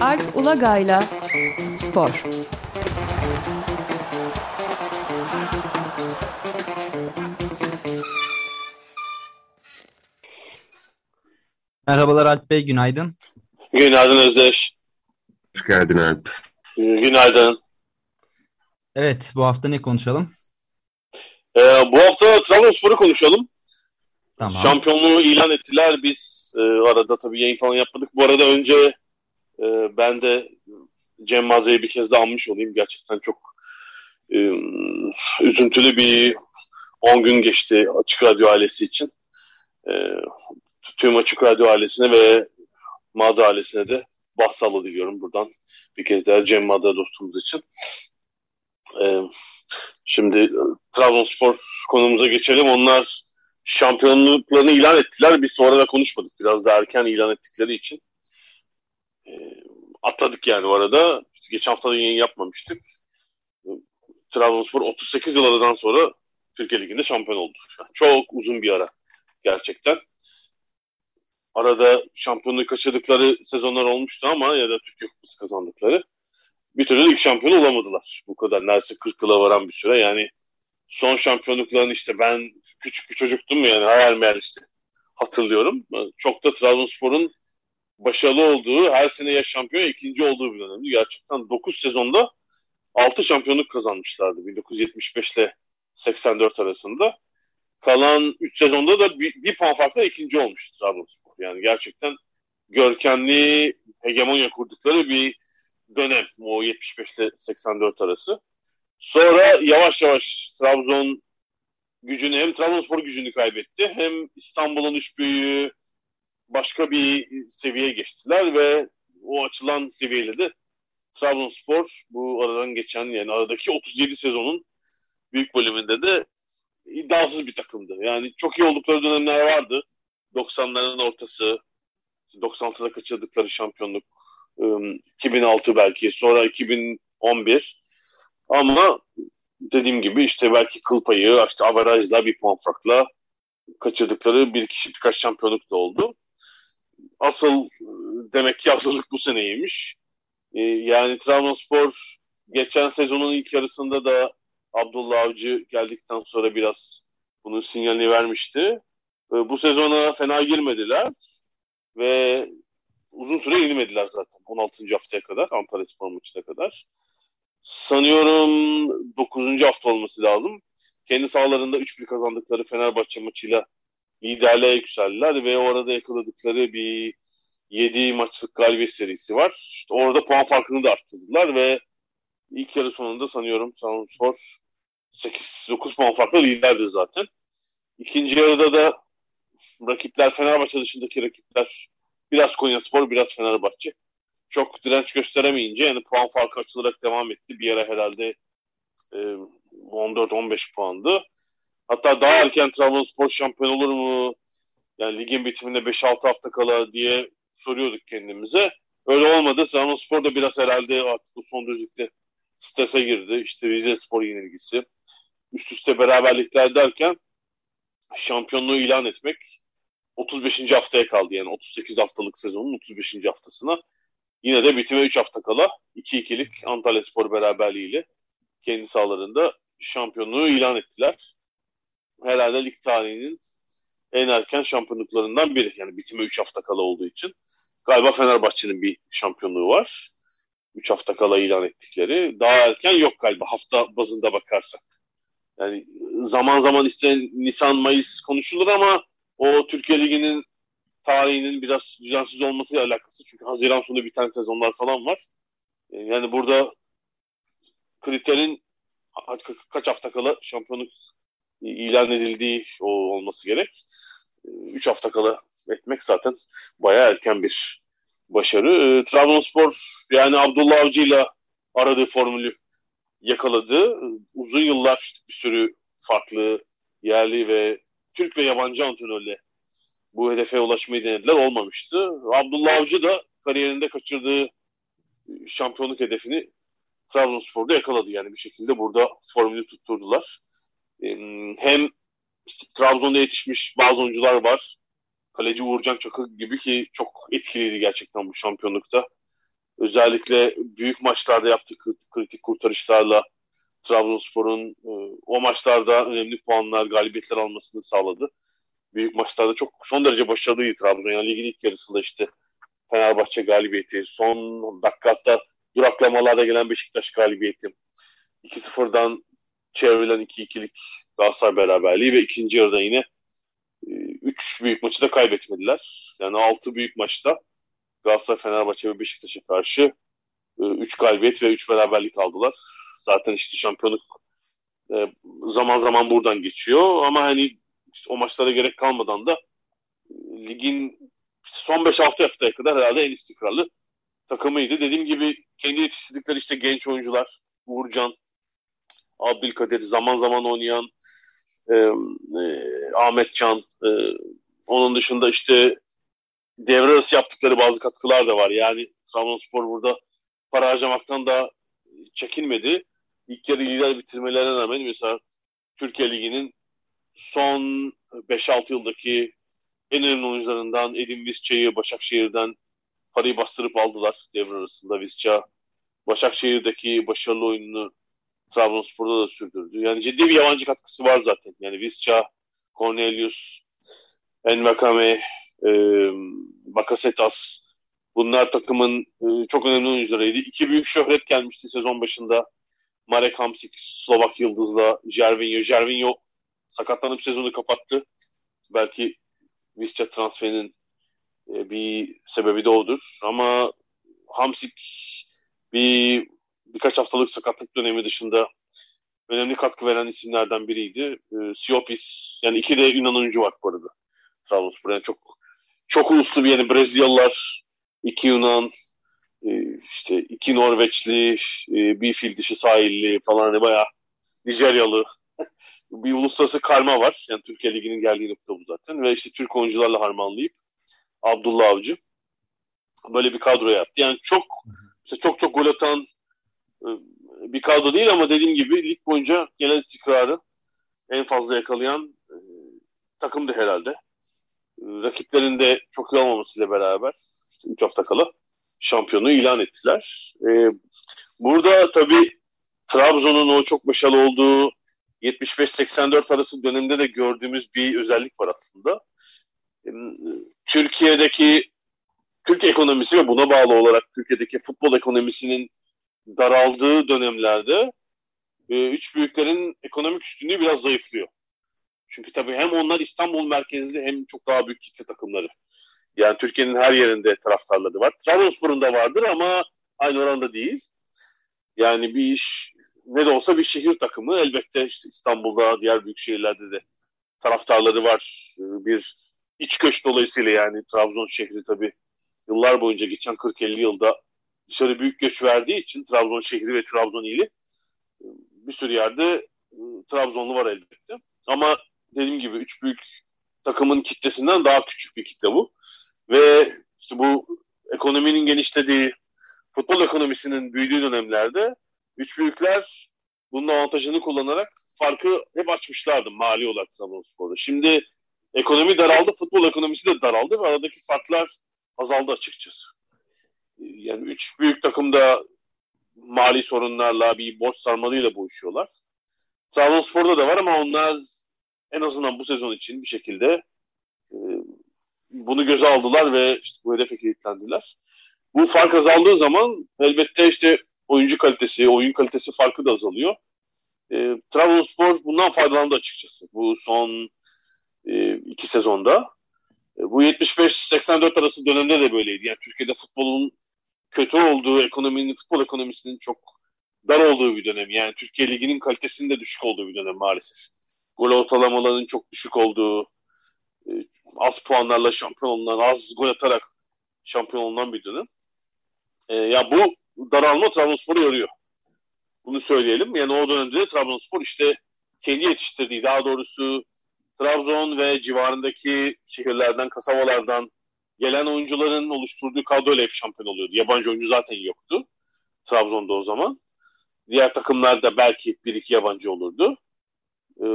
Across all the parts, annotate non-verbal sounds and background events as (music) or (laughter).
Alp Ulagay'la Spor. Merhabalar Alp Bey, günaydın. Günaydın Özdeş. Hoş geldin Alp. Günaydın. Evet, bu hafta ne konuşalım? Ee, bu hafta Trabzonspor'u konuşalım. Tamam. Şampiyonluğu ilan ettiler. Biz e, arada tabii yayın falan yapmadık. Bu arada önce e, ben de Cem Mazre'yi bir kez daha anmış olayım. Gerçekten çok e, üzüntülü bir 10 gün geçti Açık Radyo ailesi için. E, tüm Açık Radyo ailesine ve Madre ailesine de başsağlığı diliyorum buradan. Bir kez daha Cem Madre dostumuz için. E, şimdi Trabzonspor konumuza geçelim. Onlar şampiyonluklarını ilan ettiler. Biz sonra da konuşmadık. Biraz da erken ilan ettikleri için. E, atladık yani o arada. Geçen hafta da yayın yapmamıştık. Trabzonspor 38 yıl aradan sonra Türkiye Ligi'nde şampiyon oldu. Yani çok uzun bir ara gerçekten. Arada şampiyonluğu kaçırdıkları sezonlar olmuştu ama ya da Türkiye Kupası kazandıkları. Bir türlü lig şampiyonu olamadılar. Bu kadar neredeyse 40 yıla varan bir süre. Yani son şampiyonluklarını işte ben küçük bir çocuktum yani hayal meyal işte hatırlıyorum. Çok da Trabzonspor'un başarılı olduğu, her sene ya şampiyon ya ikinci olduğu bir dönemdi. Gerçekten 9 sezonda 6 şampiyonluk kazanmışlardı 1975 ile 84 arasında. Kalan 3 sezonda da bir, bir puan farkla ikinci olmuştu Trabzonspor. Yani gerçekten görkemli hegemonya kurdukları bir dönem o 75 ile 84 arası. Sonra yavaş yavaş Trabzon gücünü hem Trabzonspor gücünü kaybetti hem İstanbul'un üç büyüğü başka bir seviyeye geçtiler ve o açılan seviyeyle de Trabzonspor bu aradan geçen yani aradaki 37 sezonun büyük bölümünde de iddiasız bir takımdı. Yani çok iyi oldukları dönemler vardı. 90'ların ortası, 96'da kaçırdıkları şampiyonluk, 2006 belki, sonra 2011. Ama dediğim gibi işte belki kıl payı, işte averajla bir puan farkla kaçırdıkları bir kişi birkaç şampiyonluk da oldu. Asıl demek ki hazırlık bu seneymiş. Ee, yani Trabzonspor geçen sezonun ilk yarısında da Abdullah Avcı geldikten sonra biraz bunun sinyalini vermişti. Ee, bu sezona fena girmediler ve uzun süre yenilmediler zaten 16. haftaya kadar Antalya Spor maçına kadar. Sanıyorum 9. hafta olması lazım. Kendi sahalarında 3-1 kazandıkları Fenerbahçe maçıyla liderliğe yükseldiler ve orada yakaladıkları bir 7 maçlık galibiyet serisi var. İşte orada puan farkını da arttırdılar ve ilk yarı sonunda sanıyorum Trabzonspor 8-9 puan farklı liderdi zaten. İkinci yarıda da rakipler Fenerbahçe dışındaki rakipler biraz Konyaspor biraz Fenerbahçe. Çok direnç gösteremeyince yani puan farkı açılarak devam etti. Bir yere herhalde e, 14-15 puandı. Hatta daha erken Trabzonspor şampiyon olur mu? Yani ligin bitiminde 5-6 hafta kala diye soruyorduk kendimize. Öyle olmadı. Trabzonspor da biraz herhalde artık bu son düzlükte strese girdi. İşte Rize Spor yenilgisi. Üst üste beraberlikler derken şampiyonluğu ilan etmek 35. haftaya kaldı. Yani 38 haftalık sezonun 35. haftasına. Yine de bitime 3 hafta kala 2-2'lik Antalya Spor beraberliğiyle kendi sahalarında şampiyonluğu ilan ettiler. Herhalde lig tarihinin en erken şampiyonluklarından biri. Yani bitime 3 hafta kala olduğu için. Galiba Fenerbahçe'nin bir şampiyonluğu var. 3 hafta kala ilan ettikleri. Daha erken yok galiba hafta bazında bakarsak. Yani zaman zaman işte Nisan, Mayıs konuşulur ama o Türkiye Ligi'nin tarihinin biraz düzensiz olmasıyla alakası. Çünkü Haziran sonu biten sezonlar falan var. Yani burada kriterin kaç hafta kala şampiyonluk ilan edildiği olması gerek. 3 hafta kala etmek zaten bayağı erken bir başarı. Trabzonspor yani Abdullah Avcı ile aradığı formülü yakaladı. Uzun yıllar bir sürü farklı yerli ve Türk ve yabancı antrenörle bu hedefe ulaşmayı denediler. Olmamıştı. Abdullah Avcı da kariyerinde kaçırdığı şampiyonluk hedefini Trabzonspor'da yakaladı. Yani bir şekilde burada formülü tutturdular. Hem işte, Trabzon'da yetişmiş bazı oyuncular var. kaleci Uğurcan Çakır gibi ki çok etkiliydi gerçekten bu şampiyonlukta. Özellikle büyük maçlarda yaptığı kritik kurtarışlarla Trabzonspor'un e, o maçlarda önemli puanlar, galibiyetler almasını sağladı. Büyük maçlarda çok son derece başarılıydı Trabzon. Yani ligin ilk yarısında işte Fenerbahçe galibiyeti, son dakikada duraklamalarda gelen Beşiktaş galibiyeti, 2-0'dan çevrilen 2-2'lik Galatasaray beraberliği ve ikinci yarıda yine 3 e, büyük maçı da kaybetmediler. Yani 6 büyük maçta Galatasaray, Fenerbahçe ve Beşiktaş'a karşı 3 e, galibiyet ve 3 beraberlik aldılar. Zaten işte şampiyonluk e, zaman zaman buradan geçiyor ama hani işte o maçlara gerek kalmadan da ligin son 5-6 haftaya kadar herhalde en istikrarlı takımıydı. Dediğim gibi kendi yetiştirdikleri işte genç oyuncular Uğurcan, Abdülkadir zaman zaman oynayan e, e, Ahmet Can e, onun dışında işte devre arası yaptıkları bazı katkılar da var. Yani Trabzonspor burada para harcamaktan da çekinmedi. İlk yarı lider bitirmelerine rağmen mesela Türkiye Ligi'nin son 5-6 yıldaki en önemli oyuncularından Edin Visca'yı Başakşehir'den parayı bastırıp aldılar devre arasında. Visca Başakşehir'deki başarılı oyununu Trabzonspor'da da sürdürdü. Yani ciddi bir yabancı katkısı var zaten. Yani Visca, Cornelius, Envakame, e, Bakasetas bunlar takımın e, çok önemli oyuncularıydı. İki büyük şöhret gelmişti sezon başında. Marek Hamsik, Slovak Yıldız'la Jervinho. Jervinho sakatlanıp sezonu kapattı. Belki Visca transferinin e, bir sebebi de odur. Ama Hamsik bir birkaç haftalık sakatlık dönemi dışında önemli katkı veren isimlerden biriydi. E, Siopis yani iki de Yunan oyuncu var bu arada. Trabzonspor yani çok çok uluslu bir yani Brezilyalılar, iki Yunan, e, işte iki Norveçli, e, bir fil dişi sahilli falan hani bayağı Nijeryalı bir uluslararası karma var. Yani Türkiye Ligi'nin geldiği nokta bu zaten. Ve işte Türk oyuncularla harmanlayıp Abdullah Avcı böyle bir kadro yaptı. Yani çok işte çok çok gol atan e, bir kadro değil ama dediğim gibi lig boyunca genel istikrarı en fazla yakalayan e, takımdı herhalde. E, rakiplerin de çok iyi olmamasıyla beraber işte 3 hafta kala şampiyonu ilan ettiler. Burada tabii Trabzon'un o çok başarılı olduğu 75-84 arası dönemde de gördüğümüz bir özellik var aslında. Türkiye'deki Türk ekonomisi ve buna bağlı olarak Türkiye'deki futbol ekonomisinin daraldığı dönemlerde e, üç büyüklerin ekonomik üstünlüğü biraz zayıflıyor. Çünkü tabii hem onlar İstanbul merkezli hem çok daha büyük kitle takımları. Yani Türkiye'nin her yerinde taraftarları var. Trabzonspor'un da vardır ama aynı oranda değil. Yani bir iş ne de olsa bir şehir takımı. Elbette işte İstanbul'da, diğer büyük şehirlerde de taraftarları var. E, bir iç göç dolayısıyla yani Trabzon şehri tabii yıllar boyunca geçen 40-50 yılda dışarı büyük göç verdiği için Trabzon şehri ve Trabzon ili e, bir sürü yerde e, Trabzonlu var elbette. Ama dediğim gibi üç büyük takımın kitlesinden daha küçük bir kitle bu. Ve işte bu ekonominin genişlediği, futbol ekonomisinin büyüdüğü dönemlerde üç büyükler bunun avantajını kullanarak farkı hep açmışlardı mali olarak Trabzonspor'da. Şimdi ekonomi daraldı, futbol ekonomisi de daraldı ve aradaki farklar azaldı açıkçası. Yani üç büyük takım da mali sorunlarla bir borç sarmalıyla boğuşuyorlar. Trabzonspor'da da var ama onlar en azından bu sezon için bir şekilde e, bunu göze aldılar ve işte bu hedefe kilitlendiler. Bu fark azaldığı zaman elbette işte oyuncu kalitesi, oyun kalitesi farkı da azalıyor. E, Trabzonspor bundan faydalandı açıkçası bu son e, iki sezonda. E, bu 75-84 arası dönemde de böyleydi. Yani Türkiye'de futbolun kötü olduğu, ekonominin, futbol ekonomisinin çok dar olduğu bir dönem. Yani Türkiye Ligi'nin kalitesinin de düşük olduğu bir dönem maalesef. Gol ortalamalarının çok düşük olduğu, e, az puanlarla şampiyon olunan, az gol atarak şampiyon olunan bir dönem. E, ya bu daralma Trabzonspor'u yoruyor. Bunu söyleyelim. Yani o dönemde de Trabzonspor işte kendi yetiştirdiği, daha doğrusu Trabzon ve civarındaki şehirlerden, kasabalardan gelen oyuncuların oluşturduğu kadroyla hep şampiyon oluyordu. Yabancı oyuncu zaten yoktu Trabzon'da o zaman. Diğer takımlarda belki bir iki yabancı olurdu. Ee,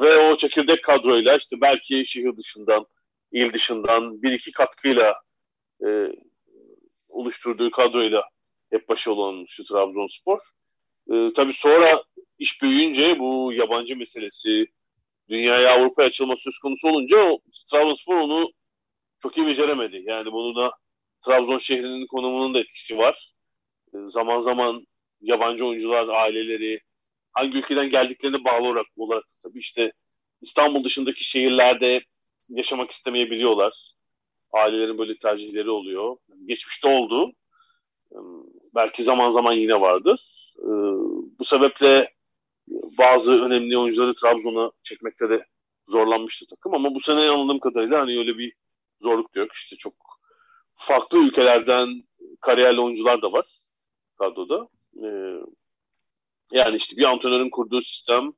ve o çekirdek kadroyla işte belki şehir dışından il dışından bir iki katkıyla e, oluşturduğu kadroyla hep başarılı olmuştu Trabzonspor. E, tabii sonra iş büyüyünce bu yabancı meselesi, dünyaya Avrupa'ya açılma söz konusu olunca Trabzonspor onu çok iyi beceremedi. Yani bunu da Trabzon şehrinin konumunun da etkisi var. E, zaman zaman yabancı oyuncular, aileleri hangi ülkeden geldiklerine bağlı olarak, olarak tabii işte İstanbul dışındaki şehirlerde yaşamak istemeyebiliyorlar. Ailelerin böyle tercihleri oluyor. Geçmişte oldu. Belki zaman zaman yine vardır. Ee, bu sebeple bazı önemli oyuncuları Trabzon'a çekmekte de zorlanmıştı takım ama bu sene anladığım kadarıyla hani öyle bir zorluk yok. İşte çok farklı ülkelerden kariyerli oyuncular da var kadroda. Ee, yani işte bir antrenörün kurduğu sistem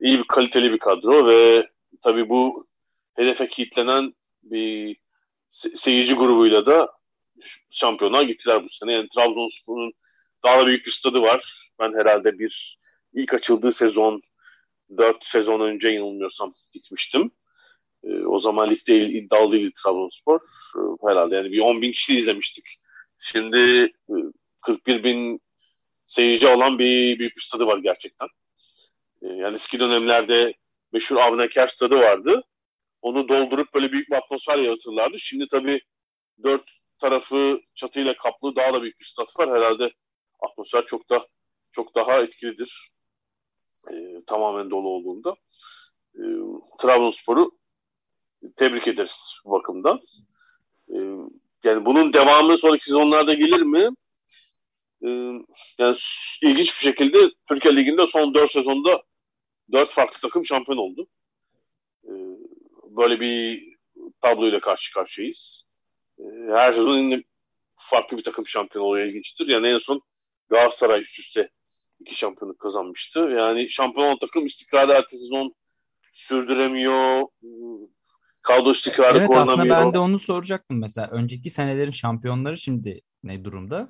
iyi bir kaliteli bir kadro ve tabii bu hedefe kilitlenen bir se- seyirci grubuyla da şampiyonluğa gittiler bu sene. Yani Trabzonspor'un daha da büyük bir stadı var. Ben herhalde bir ilk açıldığı sezon 4 sezon önce yanılmıyorsam gitmiştim. E, o zaman ligde iddialıydı Trabzonspor. E, herhalde yani bir 10 bin kişi izlemiştik. Şimdi e, 41 bin seyirci olan bir büyük bir stadı var gerçekten. E, yani eski dönemlerde meşhur Avneker stadı vardı. Onu doldurup böyle büyük bir atmosfer yaratırlardı. Şimdi tabii dört tarafı çatıyla kaplı daha da büyük bir stat var. Herhalde atmosfer çok da çok daha etkilidir. E, tamamen dolu olduğunda. E, Trabzonspor'u tebrik ederiz bu bakımdan. E, yani bunun devamı sonraki sezonlarda gelir mi? Yani ilginç bir şekilde Türkiye Ligi'nde son 4 sezonda 4 farklı takım şampiyon oldu. Böyle bir tabloyla karşı karşıyayız. E, her sezon farklı bir takım şampiyon oluyor ilginçtir. Yani en son Galatasaray üst üste iki şampiyonluk kazanmıştı. Yani şampiyon olan takım istikrarı ertesi sezon sürdüremiyor. Kadro istikrarı evet, korunamıyor. aslında ben de onu soracaktım mesela. Önceki senelerin şampiyonları şimdi ne durumda?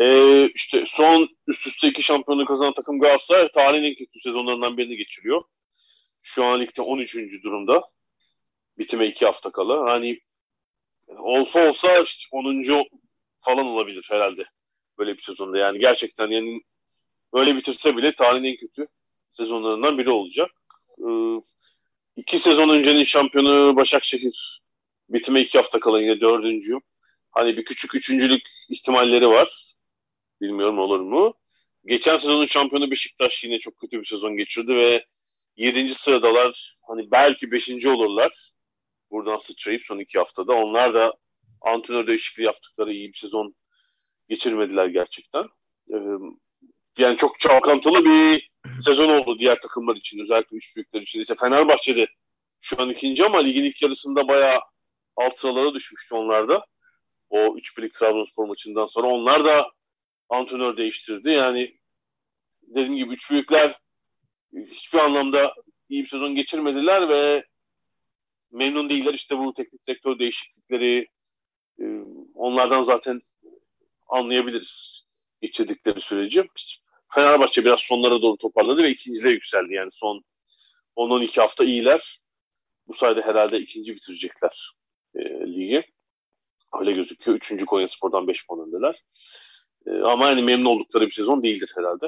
Ee, işte son üst üste iki şampiyonluğu kazanan takım Galatasaray tarihin en kötü sezonlarından birini geçiriyor. Şu an ligde 13. durumda. Bitime iki hafta kala. Hani olsa olsa işte 10. falan olabilir herhalde. Böyle bir sezonda. Yani gerçekten yani öyle bitirse bile tarihin en kötü sezonlarından biri olacak. Ee, iki sezon öncenin şampiyonu Başakşehir bitime iki hafta kala yine dördüncü. Hani bir küçük üçüncülük ihtimalleri var. Bilmiyorum olur mu? Geçen sezonun şampiyonu Beşiktaş yine çok kötü bir sezon geçirdi ve yedinci sıradalar. Hani belki beşinci olurlar. Buradan sıçrayıp son iki haftada. Onlar da antrenör değişikliği yaptıkları iyi bir sezon geçirmediler gerçekten. Ee, yani çok çalkantılı bir sezon oldu diğer takımlar için. Özellikle üç büyükler için. İşte Fenerbahçe'de şu an ikinci ama ligin ilk yarısında bayağı alt sıralara düşmüştü onlar da. O üç birlik Trabzonspor maçından sonra. Onlar da antrenör değiştirdi. Yani dediğim gibi üç büyükler hiçbir anlamda iyi bir sezon geçirmediler ve memnun değiller. İşte bu teknik direktör değişiklikleri onlardan zaten anlayabiliriz geçirdikleri süreci. Fenerbahçe biraz sonlara doğru toparladı ve ikinciliğe yükseldi. Yani son 10-12 hafta iyiler. Bu sayede herhalde ikinci bitirecekler e, ligi. Öyle gözüküyor. Üçüncü Konya Spor'dan 5 puan öndeler. E, ama yani memnun oldukları bir sezon değildir herhalde.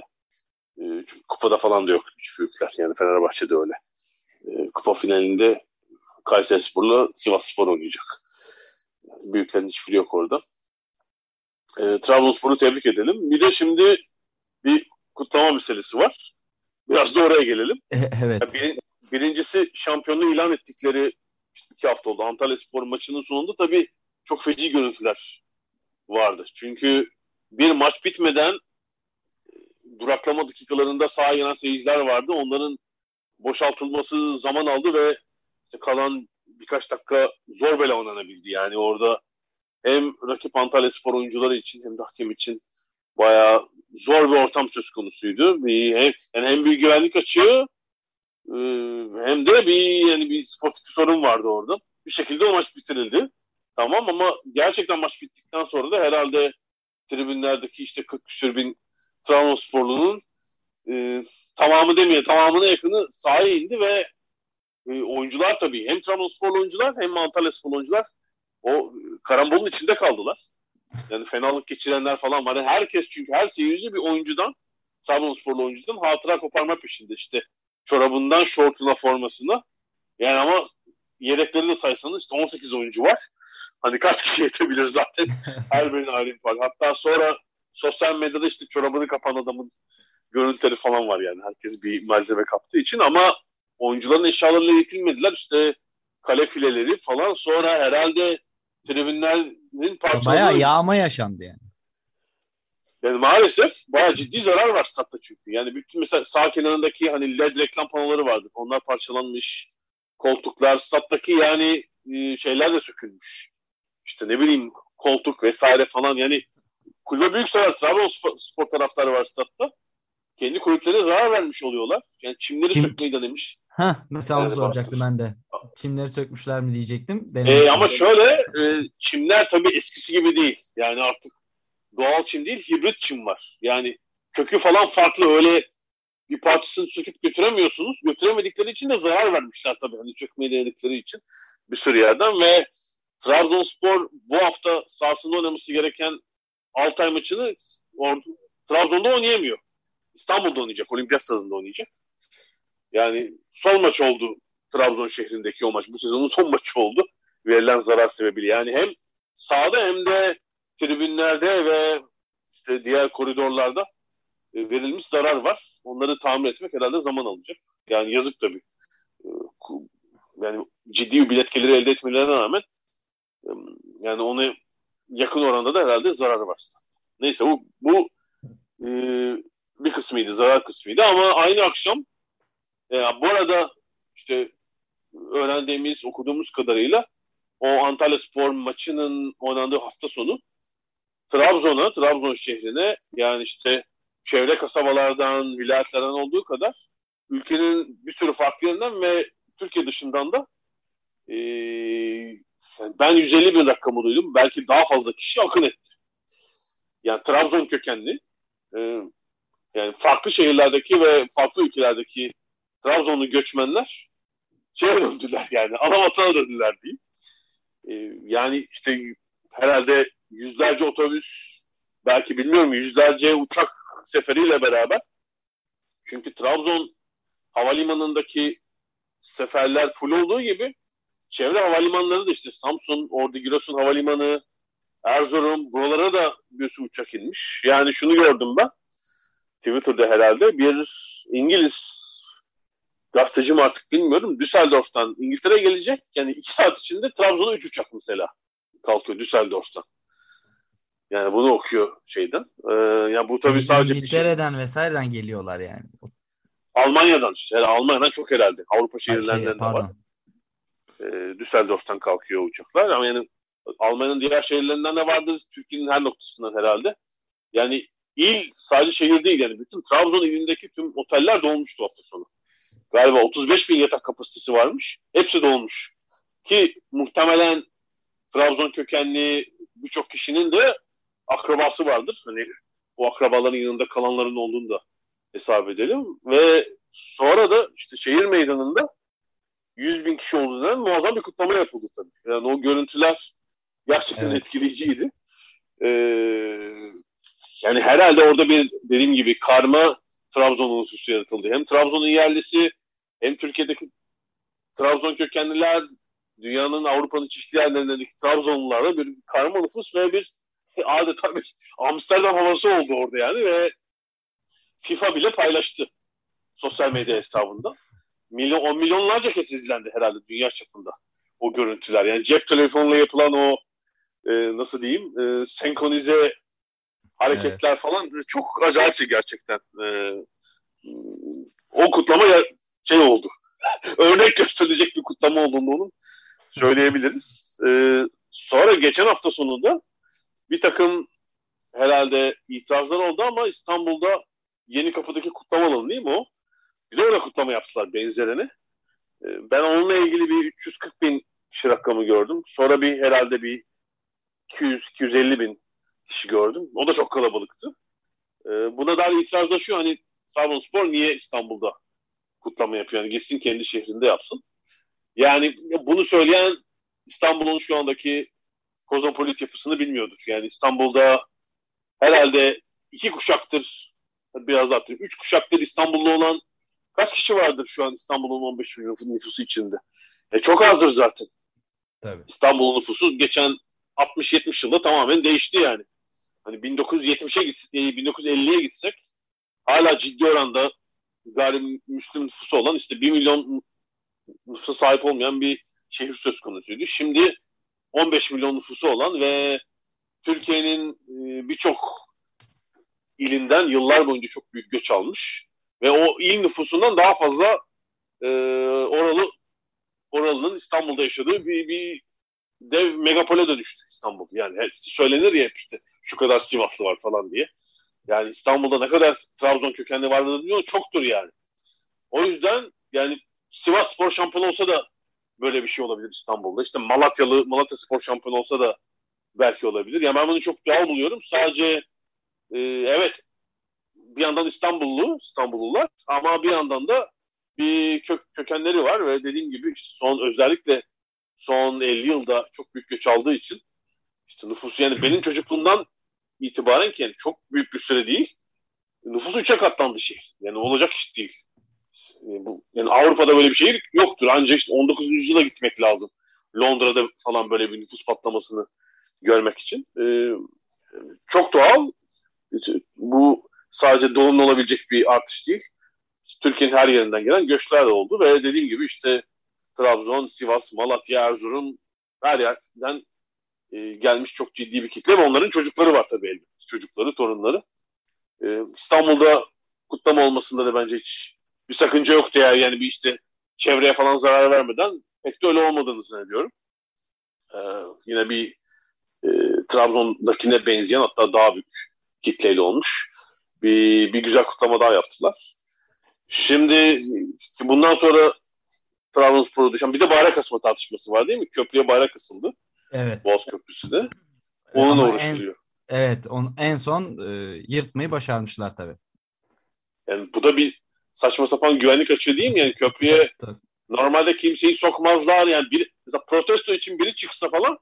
E, çünkü kupada falan da yok üç büyükler. Yani Fenerbahçe'de öyle. E, kupa finalinde Kayseri Spor'la Sivas Spor oynayacak. Büyüklerin hiçbiri yok orada. E, Trabzonspor'u tebrik edelim. Bir de şimdi bir kutlama meselesi var. Biraz da oraya gelelim. evet. Yani bir, birincisi şampiyonluğu ilan ettikleri iki hafta oldu. Antalya Spor maçının sonunda tabii çok feci görüntüler vardı. Çünkü bir maç bitmeden duraklama dakikalarında sahaya gelen seyirciler vardı. Onların boşaltılması zaman aldı ve kalan birkaç dakika zor bela oynanabildi. Yani orada hem rakip Antalya Spor oyuncuları için hem de hakem için bayağı zor bir ortam söz konusuydu. Bir, hem, yani hem bir güvenlik açığı hem de bir yani bir sportif sorun vardı orada. Bir şekilde o maç bitirildi. Tamam ama gerçekten maç bittikten sonra da herhalde tribünlerdeki işte 40 küsür bin Trabzonsporlu'nun e, tamamı demeye tamamına yakını sahaya indi ve e, oyuncular tabii hem Trabzonspor oyuncular hem Antalya Spor oyuncular o e, karambolun içinde kaldılar. Yani fenalık geçirenler falan var. Yani herkes çünkü her seyirci bir oyuncudan Trabzonsporlu oyuncudan hatıra koparma peşinde. İşte çorabından şortuna formasına. Yani ama yedekleri de saysanız işte 18 oyuncu var. Hani kaç kişi yetebilir zaten. (laughs) Her birinin ayrı bir Hatta sonra sosyal medyada işte çorabını kapan adamın görüntüleri falan var yani. Herkes bir malzeme kaptığı için ama oyuncuların eşyalarıyla yetinmediler. İşte kale fileleri falan. Sonra herhalde tribünlerin parçaları... Bayağı yağma yaşandı yani. Yani maalesef bayağı ciddi zarar var statta çünkü. Yani bütün mesela sağ kenarındaki hani led reklam panoları vardı. Onlar parçalanmış. Koltuklar, stattaki yani e, şeyler de sökülmüş. İşte ne bileyim koltuk vesaire falan yani kulübe büyük zarar. Trabzonspor spor taraftarı var statta. Kendi kulüplerine zarar vermiş oluyorlar. Yani çimleri Kim- sökmeyi denemiş. Heh, mesela onu soracaktım ben de. Çimleri sökmüşler mi diyecektim. Ee, ama şöyle e, çimler tabii eskisi gibi değil. Yani artık doğal çim değil hibrit çim var. Yani kökü falan farklı öyle bir parçasını söküp götüremiyorsunuz. Götüremedikleri için de zarar vermişler tabii hani sökmeyi denedikleri için bir sürü yerden ve Trabzonspor bu hafta sahasında oynaması gereken Altay maçını or- Trabzon'da oynayamıyor. İstanbul'da oynayacak. Olimpiyat stadında oynayacak. Yani son maç oldu Trabzon şehrindeki o maç. Bu sezonun son maçı oldu. Verilen zarar sebebiyle. Yani hem sahada hem de tribünlerde ve işte diğer koridorlarda e, verilmiş zarar var. Onları tamir etmek herhalde zaman alacak. Yani yazık tabii. E, Yani ciddi bir bilet geliri elde etmelerine rağmen e, yani onu yakın oranda da herhalde zararı var. Neyse bu, bu bir kısmıydı, zarar kısmıydı ama aynı akşam e, bu arada işte öğrendiğimiz, okuduğumuz kadarıyla o Antalya Spor maçının oynandığı hafta sonu Trabzon'a, Trabzon şehrine yani işte çevre kasabalardan, vilayetlerden olduğu kadar ülkenin bir sürü farklı yerinden ve Türkiye dışından da e, yani ben 150 bin rakamı duydum. Belki daha fazla kişi akın etti. Yani Trabzon kökenli e, yani farklı şehirlerdeki ve farklı ülkelerdeki Trabzonlu göçmenler şeye döndüler yani ana vatana döndüler diyeyim. Ee, yani işte herhalde yüzlerce otobüs belki bilmiyorum yüzlerce uçak seferiyle beraber çünkü Trabzon havalimanındaki seferler full olduğu gibi çevre havalimanları da işte Samsun, Ordu Giresun Havalimanı, Erzurum buralara da bir sürü uçak inmiş. Yani şunu gördüm ben Twitter'da herhalde bir İngiliz gazeteci mi artık bilmiyorum. Düsseldorf'tan İngiltere'ye gelecek. Yani iki saat içinde Trabzon'a üç uçak mesela kalkıyor Düsseldorf'tan. Yani bunu okuyor şeyden. Ee, yani bu tabii sadece şey. İngiltere'den vesaireden geliyorlar yani. Almanya'dan işte. Yani Almanya'dan çok herhalde. Avrupa Şey, şehirlerinden de var. Ee, Düsseldorf'tan kalkıyor uçaklar. Ama yani Almanya'nın diğer şehirlerinden de vardır. Türkiye'nin her noktasından herhalde. Yani il sadece şehir değil yani. Bütün Trabzon ilindeki tüm oteller dolmuştu hafta sonu. Galiba 35 bin yatak kapasitesi varmış. Hepsi dolmuş. Ki muhtemelen Trabzon kökenli birçok kişinin de akrabası vardır. Hani o akrabaların yanında kalanların olduğunu da hesap edelim. Ve sonra da işte şehir meydanında 100 bin kişi olduğundan muazzam bir kutlama yapıldı tabii. Yani o görüntüler gerçekten Evet. etkileyiciydi. Ee, yani herhalde orada bir dediğim gibi karma Trabzon unsursu yaratıldı. Hem Trabzon'un yerlisi hem Türkiye'deki Trabzon kökenliler dünyanın Avrupa'nın çeşitli yerlerindeki Trabzonlularla bir karma nüfus ve bir (laughs) adeta bir Amsterdam havası oldu orada yani ve FIFA bile paylaştı sosyal medya hesabında. Milyon, on milyonlarca kez izlendi herhalde dünya çapında o görüntüler. Yani cep telefonuyla yapılan o e, nasıl diyeyim e, senkronize hareketler falan çok acayipti gerçekten. E, o kutlama şey oldu. (laughs) Örnek gösterilecek bir kutlama olduğunu onun söyleyebiliriz. E, sonra geçen hafta sonunda bir takım herhalde itirazlar oldu ama İstanbul'da yeni kapıdaki kutlama alanı değil mi o? Bir de orada kutlama yaptılar benzerini. E, ben onunla ilgili bir 340 bin kişi rakamı gördüm. Sonra bir herhalde bir 200-250 bin kişi gördüm. O da çok kalabalıktı. E, buna dair itirazda şu hani Trabzonspor niye İstanbul'da kutlama yapıyor? Yani gitsin kendi şehrinde yapsın. Yani bunu söyleyen İstanbul'un şu andaki kozmopolit yapısını bilmiyordur. Yani İstanbul'da herhalde iki kuşaktır, biraz daha üç kuşaktır İstanbullu olan kaç kişi vardır şu an İstanbul'un 15 milyon nüfusu içinde? E çok azdır zaten. Tabii. İstanbul'un nüfusu geçen 60-70 yılda tamamen değişti yani. Hani 1970'e gitsek, 1950'ye gitsek hala ciddi oranda gayrimüslim nüfusu olan işte 1 milyon nüfusa sahip olmayan bir şehir söz konusuydu. Şimdi 15 milyon nüfusu olan ve Türkiye'nin e, birçok ilinden yıllar boyunca çok büyük göç almış ve o il nüfusundan daha fazla e, oralı oralının İstanbul'da yaşadığı bir, bir dev megapole dönüştü İstanbul. Yani söylenir ya işte şu kadar Sivaslı var falan diye. Yani İstanbul'da ne kadar Trabzon kökenli var bilmiyorum çoktur yani. O yüzden yani Sivas spor şampiyonu olsa da böyle bir şey olabilir İstanbul'da. İşte Malatyalı Malatya spor şampiyonu olsa da belki olabilir. Yani ben bunu çok doğal buluyorum. Sadece e, evet bir yandan İstanbullu, İstanbullular ama bir yandan da bir kök, kökenleri var ve dediğim gibi işte son özellikle son 50 yılda çok büyük göç aldığı için işte nüfus yani benim çocukluğumdan itibaren ki yani çok büyük bir süre değil nüfus üçe katlandı şehir. Yani olacak iş değil. Yani, bu, yani Avrupa'da böyle bir şehir yoktur. Ancak işte 19. yüzyıla gitmek lazım. Londra'da falan böyle bir nüfus patlamasını görmek için. Ee, çok doğal. Bu sadece doğumlu olabilecek bir artış değil. Türkiye'nin her yerinden gelen göçler de oldu ve dediğim gibi işte Trabzon, Sivas, Malatya, Erzurum her yerden e, gelmiş çok ciddi bir kitle ve onların çocukları var tabii elbette. Çocukları, torunları. E, İstanbul'da kutlama olmasında da bence hiç bir sakınca yoktu ya. Yani bir işte çevreye falan zarar vermeden pek de öyle olmadığını zannediyorum. E, yine bir e, Trabzon'dakine benzeyen hatta daha büyük kitleyle olmuş. Bir, bir güzel kutlama daha yaptılar. Şimdi bundan sonra Trabzonspor'a düşen bir de bayrak asma tartışması var değil mi? Köprüye bayrak asıldı. Evet. Boğaz Köprüsü de. Onunla Ama uğraşılıyor. En, evet. On, en son e, yırtmayı başarmışlar tabii. Yani bu da bir saçma sapan güvenlik açığı değil mi? Yani köprüye Tabii. normalde kimseyi sokmazlar. Yani bir, mesela protesto için biri çıksa falan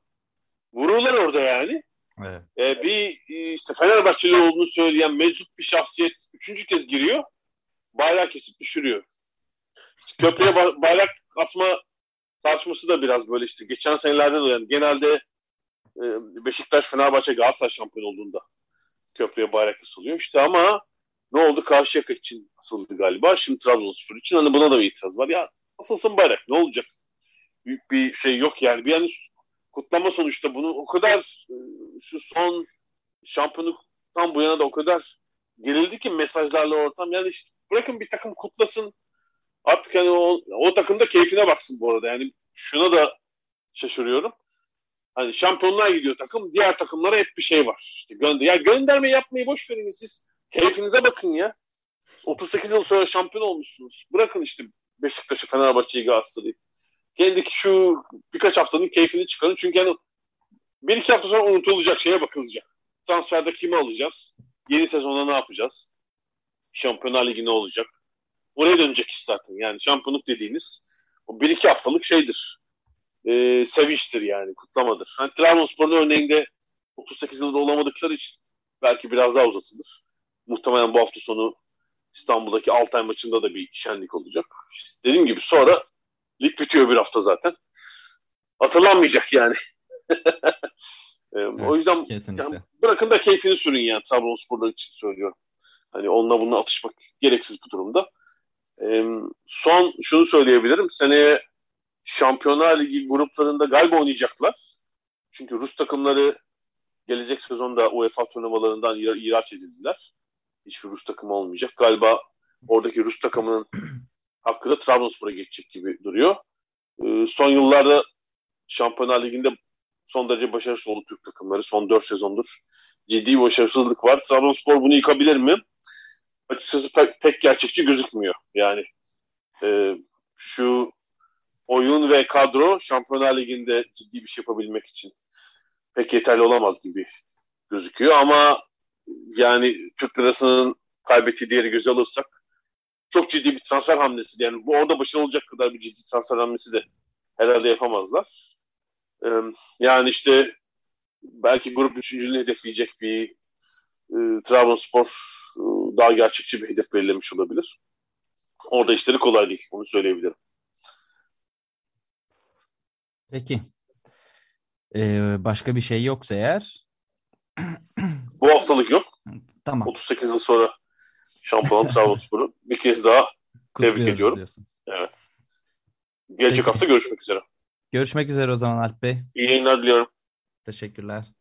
vururlar orada yani. Evet. Ee, bir e, işte Fenerbahçeli olduğunu söyleyen meczup bir şahsiyet üçüncü kez giriyor. Bayrak kesip düşürüyor. İşte köprüye ba- bayrak atma tartışması da biraz böyle işte. Geçen senelerde de yani genelde e, Beşiktaş, Fenerbahçe, Galatasaray şampiyon olduğunda köprüye bayrak asılıyor. İşte ama ne oldu? Karşıyaka için asıldı galiba. Şimdi Trabzonspor için hani buna da bir itiraz var. Ya asılsın bayrak ne olacak? Büyük bir şey yok yani. Bir yani kutlama sonuçta bunu o kadar e, şu son şampiyonluktan bu yana da o kadar gerildi ki mesajlarla ortam. Yani işte bırakın bir takım kutlasın. Artık hani o, o takım da keyfine baksın bu arada. Yani şuna da şaşırıyorum. Hani şampiyonluğa gidiyor takım. Diğer takımlara hep bir şey var. İşte gönder ya gönderme yapmayı boş verin siz. Keyfinize bakın ya. 38 yıl sonra şampiyon olmuşsunuz. Bırakın işte Beşiktaş'ı, Fenerbahçe'yi, Galatasaray'ı. Kendi şu birkaç haftanın keyfini çıkarın. Çünkü yani bir iki hafta sonra unutulacak şeye bakılacak. Transferde kimi alacağız? Yeni sezonda ne yapacağız? Şampiyonlar Ligi ne olacak? Oraya dönecek iş zaten. Yani şampiyonluk dediğiniz o bir iki haftalık şeydir. Ee, sevinçtir yani, kutlamadır. Hani Trabzonspor'un örneğinde 38 yılda olamadıkları için belki biraz daha uzatılır. Muhtemelen bu hafta sonu İstanbul'daki Altay maçında da bir şenlik olacak. İşte dediğim gibi sonra lig bitiyor bir hafta zaten. Hatırlanmayacak yani. (laughs) Ee, o yüzden kesinlikle. yani bırakın da keyfini sürün yani Trabzonspor'lar için söylüyorum. Hani onunla bununla atışmak gereksiz bu durumda. Ee, son şunu söyleyebilirim. Seneye Şampiyonlar Ligi gruplarında galiba oynayacaklar. Çünkü Rus takımları gelecek sezonda UEFA turnuvalarından ih- ihraç edildiler. Hiçbir Rus takımı olmayacak. Galiba oradaki Rus takımının (clears throat) hakkı da Trabzonspor'a geçecek gibi duruyor. Ee, son yıllarda Şampiyonlar Ligi'nde son derece başarısız oldu Türk takımları. Son 4 sezondur ciddi başarısızlık var. Trabzonspor bunu yıkabilir mi? Açıkçası pek, pek gerçekçi gözükmüyor. Yani e, şu oyun ve kadro Şampiyonlar Ligi'nde ciddi bir şey yapabilmek için pek yeterli olamaz gibi gözüküyor ama yani Türk lirasının kaybettiği değeri göze alırsak çok ciddi bir transfer hamlesi. Yani bu orada başarılı olacak kadar bir ciddi transfer hamlesi de herhalde yapamazlar. Ee, yani işte belki grup üçüncülüğünü hedefleyecek bir e, Trabzonspor e, daha gerçekçi bir hedef belirlemiş olabilir. Orada işleri kolay değil. Onu söyleyebilirim. Peki. Ee, başka bir şey yoksa eğer Bu haftalık yok. tamam. 38 yıl sonra şampiyon (laughs) Trabzonspor'u bir kez daha tebrik Kutluyoruz ediyorum. diyorsun. gelecek Peki. hafta görüşmek üzere. Görüşmek üzere o zaman Alp Bey. İyi yayınlar diliyorum. Teşekkürler.